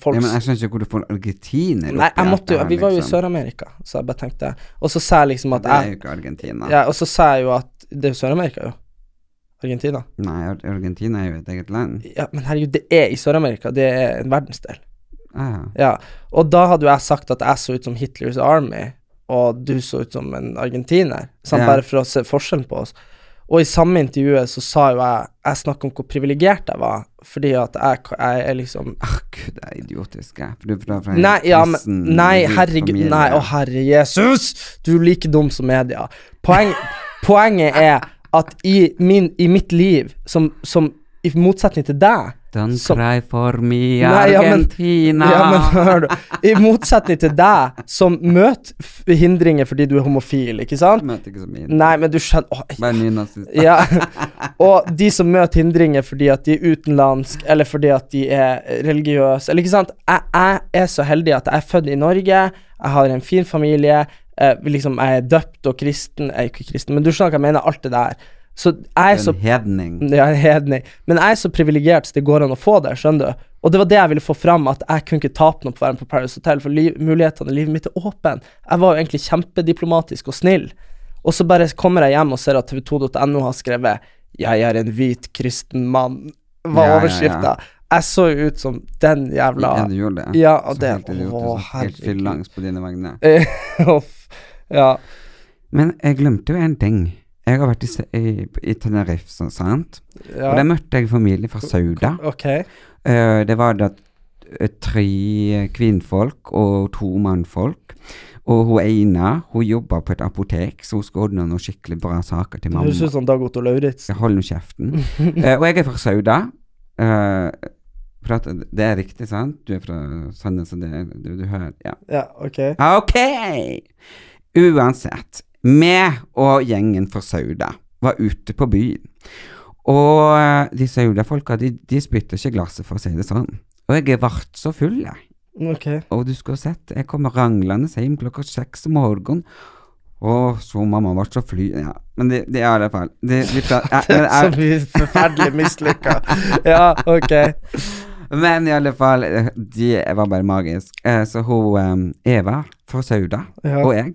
folk ja, men jeg skjønner ikke hvor du får argentiner Nei, jeg måtte jo Vi var jo i liksom. Sør-Amerika, så jeg bare tenkte Og så sa jeg liksom at Det er jo ikke Argentina. ja, Og så sa jeg jo at Det er jo Sør-Amerika, jo. Argentina. Nei, Argentina er jo et eget land. Ja, men herregud, det er i Sør-Amerika. Det er en verdensdel. Ah, Ja. Og da hadde jo jeg sagt at jeg så ut som Hitlers Army, og du så ut som en argentiner. Sant? Ja. Bare for å se forskjellen på oss. Og i samme intervjuet så sa jo jeg Jeg snakka om hvor privilegert jeg var, fordi at jeg, jeg er liksom Åh gud, det er idiotisk, jeg. For du er fra, fra en Nei, ja, men Nei, herregud. familie. Nei, å herre Jesus! Du er like dum som media. Poeng, poenget er at i, min, i mitt liv, som, som i motsetning til deg Don't som- cry for me, Nei, ja, men- Ja, men hør du. I motsetning til deg, som møter hindringer fordi du er homofil, ikke Jeg sant? møter ikke så mye. Nei, men du skjønner Bare nynazist. ja. Og de som møter hindringer fordi at de er utenlandsk, eller fordi at de er religiøse, eller ikke sant. Jeg, jeg er så heldig at jeg er født i Norge, jeg har en fin familie, jeg, liksom, jeg er døpt og kristen Jeg er ikke kristen, men du skjønner hva jeg mener, alt det der. Så jeg er så En hedning. ja, er hedning. Men jeg er så privilegert så det går an å få det, skjønner du. Og det var det jeg ville få fram, at jeg kunne ikke tape noe på å være med på Paris Hotel, for liv, mulighetene i livet mitt er åpne. Jeg var jo egentlig kjempediplomatisk og snill. Og så bare kommer jeg hjem og ser at tv2.no har skrevet 'Jeg er en hvit kristen mann', var Ja, ja, ja. Jeg så jo ut som den jævla Ja, du gjorde det. Ja, og Så det helt idiotisk, Å, helt fyllangs på dine vegne. Ja. Men jeg glemte jo en ting. Jeg har vært i, i, i Tenerife, sånn, sant? ja. Og der møtte jeg familie fra Sauda. Ok. Uh, det var da eh, tre kvinnfolk og to mannfolk. Og hun ene hun jobba på et apotek, så hun skulle ordne noen skikkelig bra saker til mamma. Du synes som Dag Otto Lauritzen. Hold nå kjeften. uh, og jeg er fra Sauda. For at det er riktig, sant? Du er fra Sandnes, og det du, du hører Ja. Ja, ok. Ok! Uansett, meg og gjengen fra Sauda var ute på byen. Og eh, de Sauda-folka, de, de spytter ikke glasset, for å si det sånn. Og jeg ble så full, jeg. Okay. Og du skulle sett, jeg kom ranglende hjem klokka seks om morgenen. Og så mamma ble så fly... Ja, men det, det er i alle fall det, er ja, men Så mye forferdelig mislykka. Ja, ok. Men i alle fall, eh, det var bare magisk. Eh, Så hun Eva fra Sauda Ja. og jeg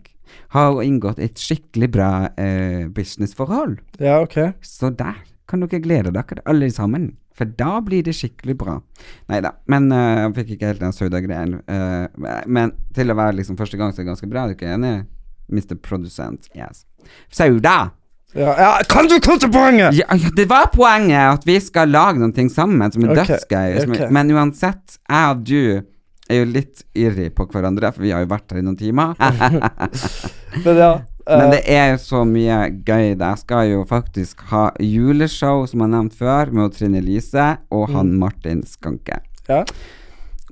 har inngått et skikkelig bra eh, businessforhold. Ja, ok. Så der kan dere glede dere alle sammen. For da blir det skikkelig bra. Nei da, men uh, jeg fikk ikke helt den Sauda-greien. Uh, men til å være liksom første gang så er det ganske bra. Er du ikke enig? Mr. Produsent, yes. Sauda! Ja, ja, kan du komme til poenget?! Ja, ja, det var poenget at vi skal lage noen ting sammen som er okay, dødsgøy. er- Men uansett, jeg og du er jo litt irri på hverandre, for vi har jo vært her i noen timer. Men ja. eh, Men det er jo så mye gøy. Jeg skal jo faktisk ha juleshow, som jeg har nevnt før, med Trine Lise og han Martin Skanke. ja.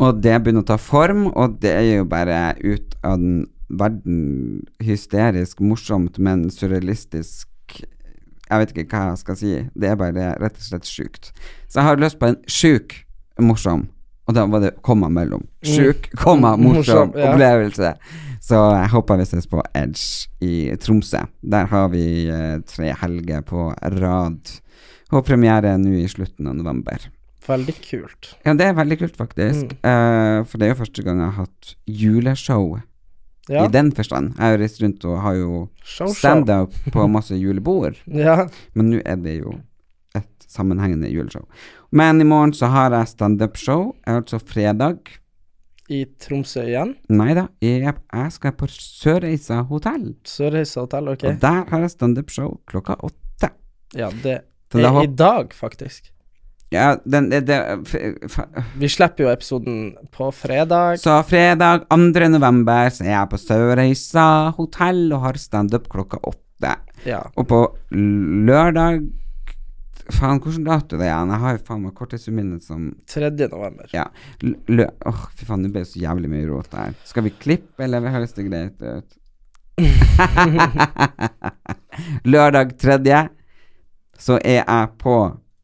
Og det begynner å ta form, og det er jo bare ut av den verden hysterisk morsomt, men surrealistisk Jeg vet ikke hva jeg skal si. Det er bare rett og slett sjukt. Så jeg har lyst på en sjuk morsom, og da var det komma mellom. Sjuk, komma morsom Morsom, ja. opplevelse. Så jeg håper vi ses på Edge i Tromsø. Der har vi eh, tre helger på rad. Og premiere nå i slutten av november. Veldig kult. Ja, det er veldig kult, faktisk. Eh, for det er jo første gang jeg har hatt juleshow Ja. i den forstand. Jeg har reist rundt og har jo standup på masse julebord, Ja. men nå er det jo et sammenhengende juleshow. Men i morgen så har jeg standup-show, altså fredag. I Tromsø igjen. Nei da, jeg, jeg skal på Sørreisa hotell, Sørreisa hotell, ok. og der har jeg standup-show klokka åtte. Ja, det Så da er håp- i dag, faktisk. Ja, den det, det, Vi slipper jo episoden på fredag. Så fredag 2. november så er jeg på Sørreisa hotell og har standup klokka åtte. Ja. Og på lørdag Faen, hvilken dato det er igjen? Jeg har jo faen meg korttidshukommelse som 3. november. Ja. Lø... Åh, fy faen, nå ble det så jævlig mye rot der. Skal vi klippe, eller høres det greit ut? Lørdag 3. så er jeg på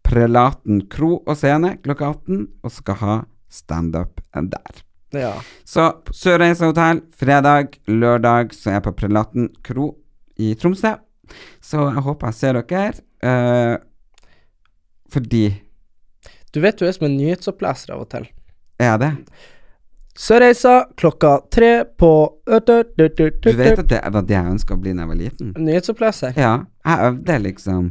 Prelaten kro og scene klokka 18 og skal ha standup der. Ja. Så Sørreisa hotell, fredag, lørdag så er jeg på Prelaten kro i Tromsø. Så jeg håper jeg ser dere. eh, fordi Du vet du er som en nyhetsoppleser av og til. Er jeg det? Sørreisa klokka tre på Du vet at det var det jeg ønska å bli da jeg var liten? Nyhetsoppleser. Ja, jeg øvde liksom.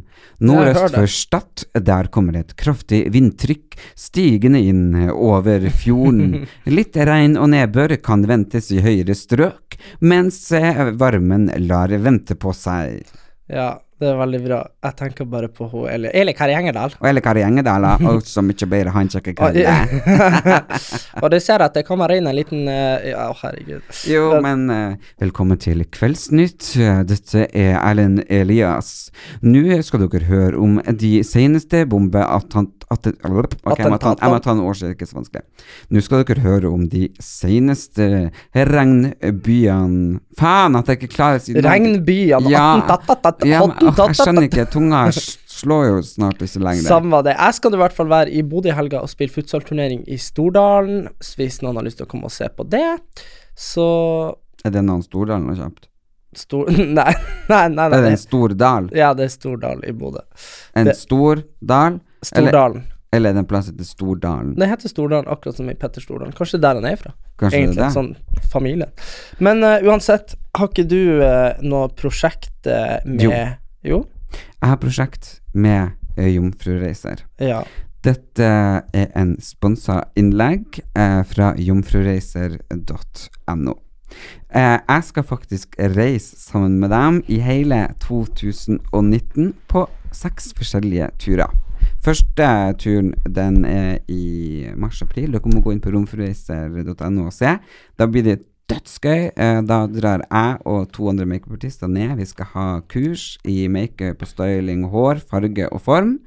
Nordøst for Stad, der kommer et kraftig vindtrykk stigende inn over fjorden. Litt regn og nedbør kan ventes i høyere strøk, mens eh, varmen lar vente på seg. Ja, det er veldig bra. Jeg tenker bare på hun Eli, Eli Kari Engedal. Og Eli Kari Engedal og så mye bedre han som Og, du ser at det kommer inn en liten eh, Ja, herregud. Jo, men eh, velkommen til Kveldsnytt. Dette er Erlend Elias. Nå skal dere høre om de seneste bombeattentatene Att, jeg må ta, en årsak, ikke så vanskelig. Nå skal dere høre om de seneste regnbyene Faen at jeg ikke klarer å si. Regnbyene Ja, ja men, jeg skjønner ikke. Tunga slår jo snart ikke lenger. Samme det. Jeg skal i hvert fall være i Bodø i helga og spille futsalturnering i Stordalen. Hvis noen har lyst til å komme og se på det, så Er det noen Stordalen har kjøpt? Stor... Nei, nei, nei. Er det en stor dal? Ja, det er Stordal i Bodø. En Det- stor dal? Stordalen. eller er det en plass etter Stordalen? Det heter Stordalen, akkurat som i Petter Stordalen. Kanskje er der han er fra. Kanskje Egentlig, det er det? sånn familie. Men uh, uansett, har ikke du uh, noe prosjekt uh, med Jo. Jo? Jeg har prosjekt med uh, Jomfrureiser. Ja. Dette er en sponsa innlegg eh, fra jomfrureiser.no. Eh, jeg skal faktisk reise sammen med dem i hele 2019 på seks forskjellige turer. Første turen den er i mars-april. Dere må gå inn på romfrureiser.no og se. Da blir det dødsgøy. Eh, da drar jeg og to andre makeupartister ned. Vi skal ha kurs i makeup og styling, hår, farge og form.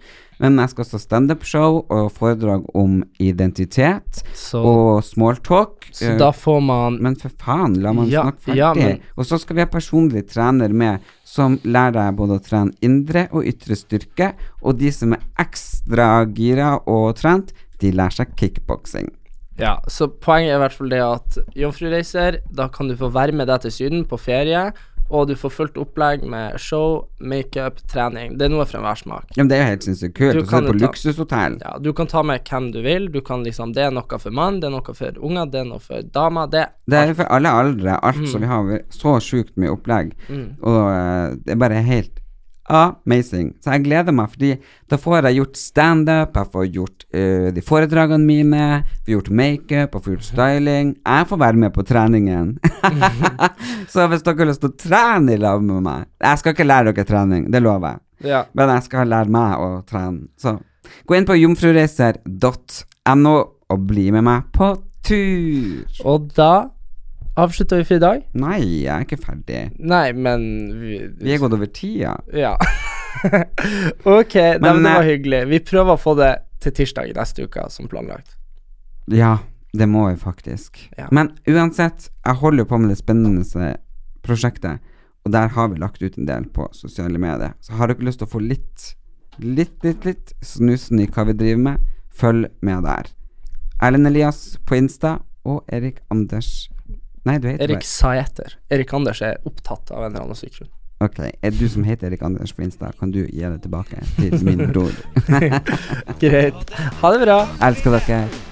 Men jeg skal også standup-show og foredrag om identitet Så, og smalltalk. så Eh, da får man men for faen, la man Ja, snakke ferdig. ja, men- Og så skal vi ha personlig trener med, som lærer deg både å trene indre og ytre styrke. Og de som er ekstra gira og trent, de lærer seg kickboksing. Ja, så poenget er i hvert fall det at Jomfrureiser, da kan du få være med deg til Syden på ferie, og du får fullt opplegg med show, makeup, trening. Det er noe for enhver smak. Ja, men det er jo helt sinnssykt kult. Du kan på ta- luksushotell. Ja, du kan ta med hvem du vil. Du kan liksom Det er noe for mann, det er noe for unger, det er noe for damer. Det Det er for alle aldre. Alt Mm. Så vi har så sjukt mye opplegg. Og eh, det er bare helt amazing. Så jeg gleder meg, fordi da får jeg gjort standup, jeg får gjort uh, de foredragene mine, får gjort makeup, får gjort styling. Jeg får være med på treningen. så hvis dere har lyst til å trene i lag med meg Jeg skal ikke lære dere trening, det lover jeg. Ja. Men jeg skal lære meg å trene. Så gå inn på jomfrureiser.no og bli med meg på tur. Og da avslutter vi for i dag. Nei, jeg er ikke ferdig. Nei, men vi, Vi er gått over tida. Ja. ok, nei, Men, men det var eh, hyggelig. Vi prøver å få det til tirsdag i neste uke, som planlagt. Ja, det må vi faktisk. Ja. Men uansett, jeg holder jo på med det spennende prosjektet, og der har vi lagt ut en del på sosiale medier. Så har dere lyst til å få litt, litt, litt, litt snusen i hva vi driver med, følg med der. Erlend Elias på Insta og Erik Anders Nei, du heter Erik Saeter. Erik Anders er opptatt av en eller annen syk grunn. Ok, er du som heter Erik Anders på Insta, kan du gi det tilbake til min bror. Greit. Ha det bra. Elsker dere.